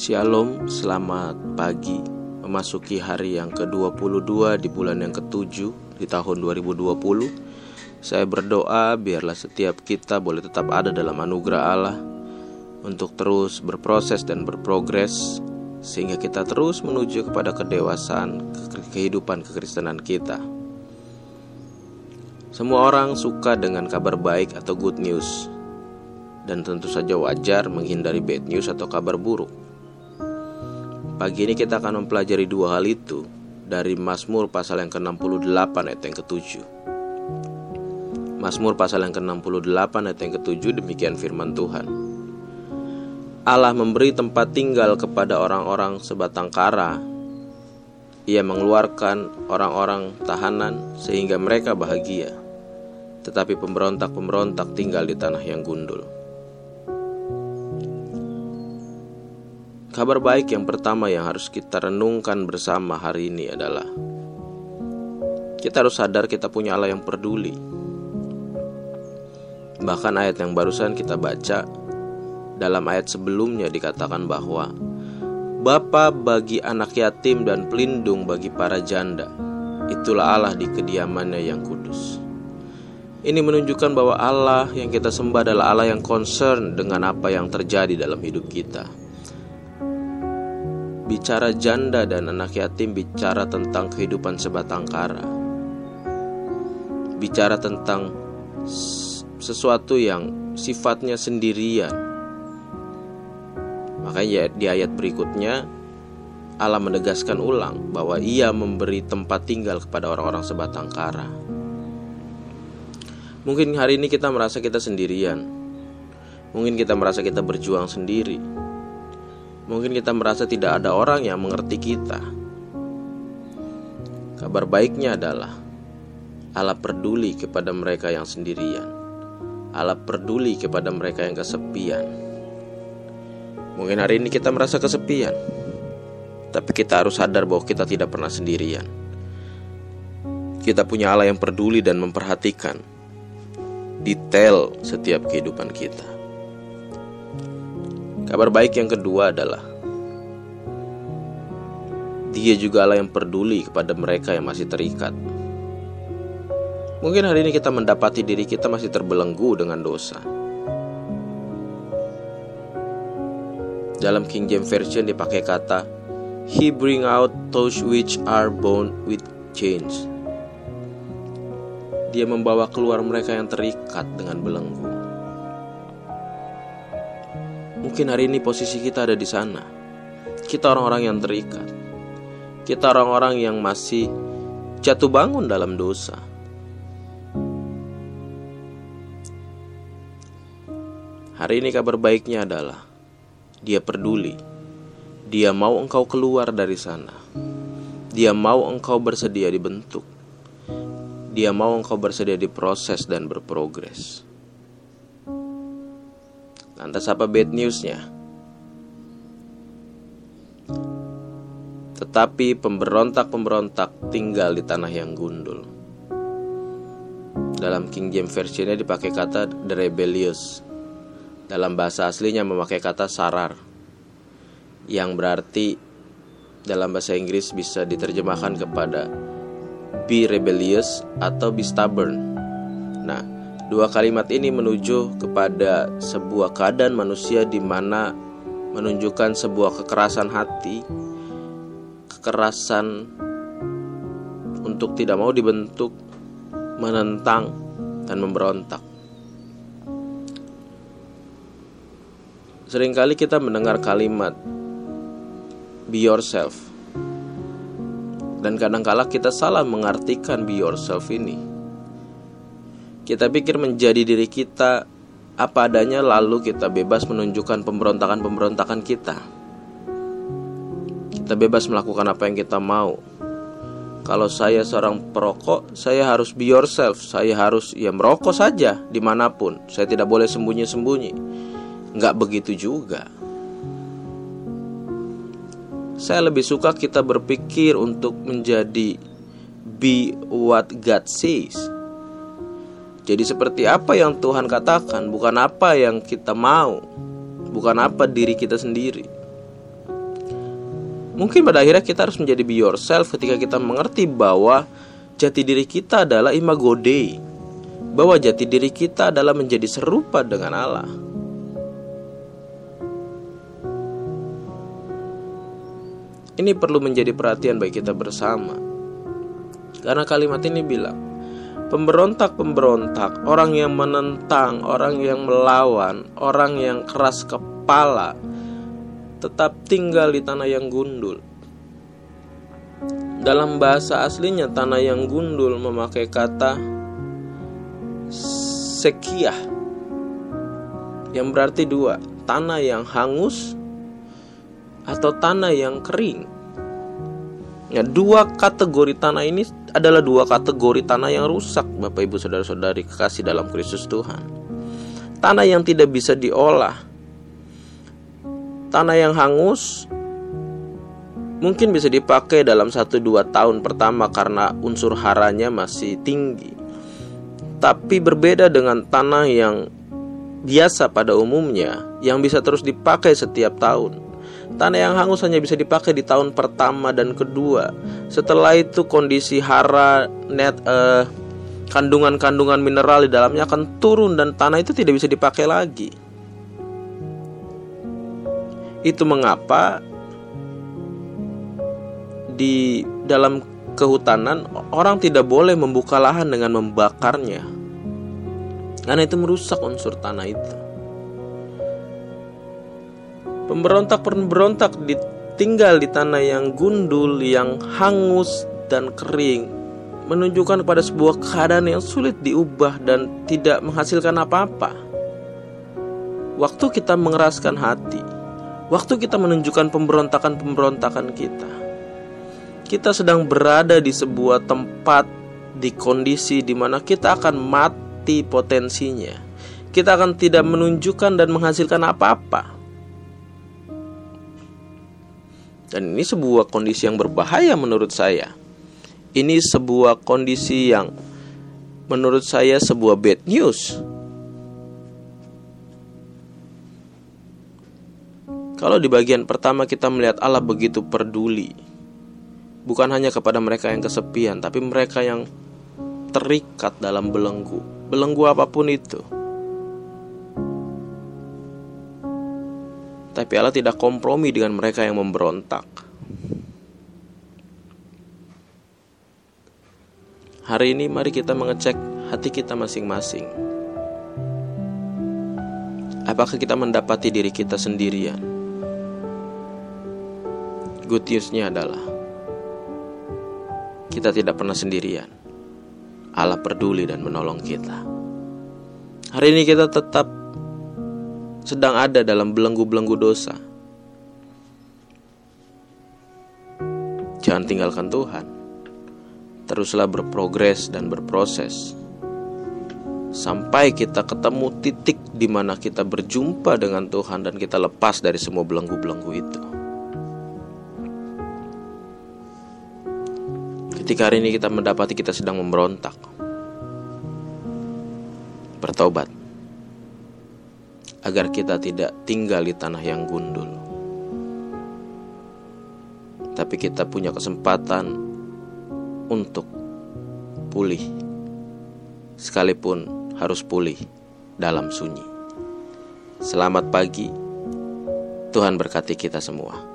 Shalom, selamat pagi. Memasuki hari yang ke-22 di bulan yang ke-7 di tahun 2020. Saya berdoa biarlah setiap kita boleh tetap ada dalam anugerah Allah untuk terus berproses dan berprogres sehingga kita terus menuju kepada kedewasaan kehidupan kekristenan kita. Semua orang suka dengan kabar baik atau good news dan tentu saja wajar menghindari bad news atau kabar buruk. Pagi ini kita akan mempelajari dua hal itu dari Mazmur pasal yang ke-68 ayat yang ke-7. Mazmur pasal yang ke-68 ayat yang ke-7 demikian firman Tuhan. Allah memberi tempat tinggal kepada orang-orang sebatang kara. Ia mengeluarkan orang-orang tahanan sehingga mereka bahagia. Tetapi pemberontak-pemberontak tinggal di tanah yang gundul. Kabar baik yang pertama yang harus kita renungkan bersama hari ini adalah kita harus sadar kita punya Allah yang peduli. Bahkan ayat yang barusan kita baca dalam ayat sebelumnya dikatakan bahwa Bapa bagi anak yatim dan pelindung bagi para janda. Itulah Allah di kediamannya yang kudus. Ini menunjukkan bahwa Allah yang kita sembah adalah Allah yang concern dengan apa yang terjadi dalam hidup kita Bicara janda dan anak yatim bicara tentang kehidupan sebatang kara. Bicara tentang sesuatu yang sifatnya sendirian. Makanya di ayat berikutnya Allah menegaskan ulang bahwa ia memberi tempat tinggal kepada orang-orang sebatang kara. Mungkin hari ini kita merasa kita sendirian. Mungkin kita merasa kita berjuang sendiri mungkin kita merasa tidak ada orang yang mengerti kita. Kabar baiknya adalah Allah peduli kepada mereka yang sendirian. Allah peduli kepada mereka yang kesepian. Mungkin hari ini kita merasa kesepian, tapi kita harus sadar bahwa kita tidak pernah sendirian. Kita punya Allah yang peduli dan memperhatikan detail setiap kehidupan kita. Kabar baik yang kedua adalah Dia juga Allah yang peduli kepada mereka yang masih terikat. Mungkin hari ini kita mendapati diri kita masih terbelenggu dengan dosa. Dalam King James Version dipakai kata He bring out those which are bound with chains. Dia membawa keluar mereka yang terikat dengan belenggu. Mungkin hari ini posisi kita ada di sana. Kita orang-orang yang terikat. Kita orang-orang yang masih jatuh bangun dalam dosa. Hari ini kabar baiknya adalah dia peduli. Dia mau engkau keluar dari sana. Dia mau engkau bersedia dibentuk. Dia mau engkau bersedia diproses dan berprogres. Lantas apa bad newsnya? Tetapi pemberontak-pemberontak tinggal di tanah yang gundul. Dalam King James versionnya dipakai kata the rebellious. Dalam bahasa aslinya memakai kata sarar. Yang berarti dalam bahasa Inggris bisa diterjemahkan kepada be rebellious atau be stubborn. Nah, Dua kalimat ini menuju kepada sebuah keadaan manusia di mana menunjukkan sebuah kekerasan hati, kekerasan untuk tidak mau dibentuk, menentang, dan memberontak. Seringkali kita mendengar kalimat "be yourself", dan kadangkala kita salah mengartikan "be yourself" ini. Kita pikir menjadi diri kita apa adanya lalu kita bebas menunjukkan pemberontakan-pemberontakan kita. Kita bebas melakukan apa yang kita mau. Kalau saya seorang perokok, saya harus be yourself. Saya harus ya merokok saja di mana pun. Saya tidak boleh sembunyi-sembunyi. Nggak begitu juga. Saya lebih suka kita berpikir untuk menjadi be what God says jadi seperti apa yang Tuhan katakan, bukan apa yang kita mau, bukan apa diri kita sendiri. Mungkin pada akhirnya kita harus menjadi be yourself ketika kita mengerti bahwa jati diri kita adalah imago Dei. Bahwa jati diri kita adalah menjadi serupa dengan Allah. Ini perlu menjadi perhatian bagi kita bersama. Karena kalimat ini bilang, pemberontak-pemberontak, orang yang menentang, orang yang melawan, orang yang keras kepala, tetap tinggal di tanah yang gundul. Dalam bahasa aslinya tanah yang gundul memakai kata sekiah yang berarti dua, tanah yang hangus atau tanah yang kering. Ya, dua kategori tanah ini adalah dua kategori tanah yang rusak, Bapak Ibu Saudara-saudari kekasih dalam Kristus Tuhan. Tanah yang tidak bisa diolah, Tanah yang hangus mungkin bisa dipakai dalam 1-2 tahun pertama karena unsur haranya masih tinggi. Tapi berbeda dengan tanah yang biasa pada umumnya yang bisa terus dipakai setiap tahun. Tanah yang hangus hanya bisa dipakai di tahun pertama dan kedua. Setelah itu kondisi hara net eh, kandungan-kandungan mineral di dalamnya akan turun dan tanah itu tidak bisa dipakai lagi. Itu mengapa di dalam kehutanan orang tidak boleh membuka lahan dengan membakarnya. Karena itu merusak unsur tanah itu. Pemberontak-pemberontak tinggal di tanah yang gundul, yang hangus dan kering, menunjukkan kepada sebuah keadaan yang sulit diubah dan tidak menghasilkan apa-apa. Waktu kita mengeraskan hati, Waktu kita menunjukkan pemberontakan-pemberontakan kita, kita sedang berada di sebuah tempat di kondisi di mana kita akan mati potensinya. Kita akan tidak menunjukkan dan menghasilkan apa-apa. Dan ini sebuah kondisi yang berbahaya menurut saya. Ini sebuah kondisi yang menurut saya sebuah bad news Kalau di bagian pertama kita melihat Allah begitu peduli, bukan hanya kepada mereka yang kesepian, tapi mereka yang terikat dalam belenggu, belenggu apa pun itu. Tapi Allah tidak kompromi dengan mereka yang memberontak. Hari ini mari kita mengecek hati kita masing-masing. Apakah kita mendapati diri kita sendirian? Good newsnya adalah kita tidak pernah sendirian. Allah peduli dan menolong kita. Hari ini kita tetap sedang ada dalam belenggu-belenggu dosa. Jangan tinggalkan Tuhan. Teruslah berprogres dan berproses sampai kita ketemu titik di mana kita berjumpa dengan Tuhan dan kita lepas dari semua belenggu-belenggu itu. Ketika hari ini kita mendapati kita sedang memberontak, bertobat agar kita tidak tinggal di tanah yang gundul, tapi kita punya kesempatan untuk pulih, sekalipun harus pulih dalam sunyi. Selamat pagi, Tuhan berkati kita semua.